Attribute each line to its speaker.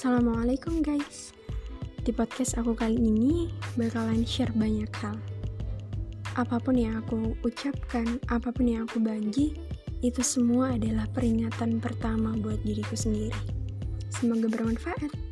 Speaker 1: Assalamualaikum guys. Di podcast aku kali ini bakalan share banyak hal. Apa pun yang aku ucapkan, apa pun yang aku bagi Itu semua adalah peringatan pertama buat diriku sendiri. Semoga bermanfaat.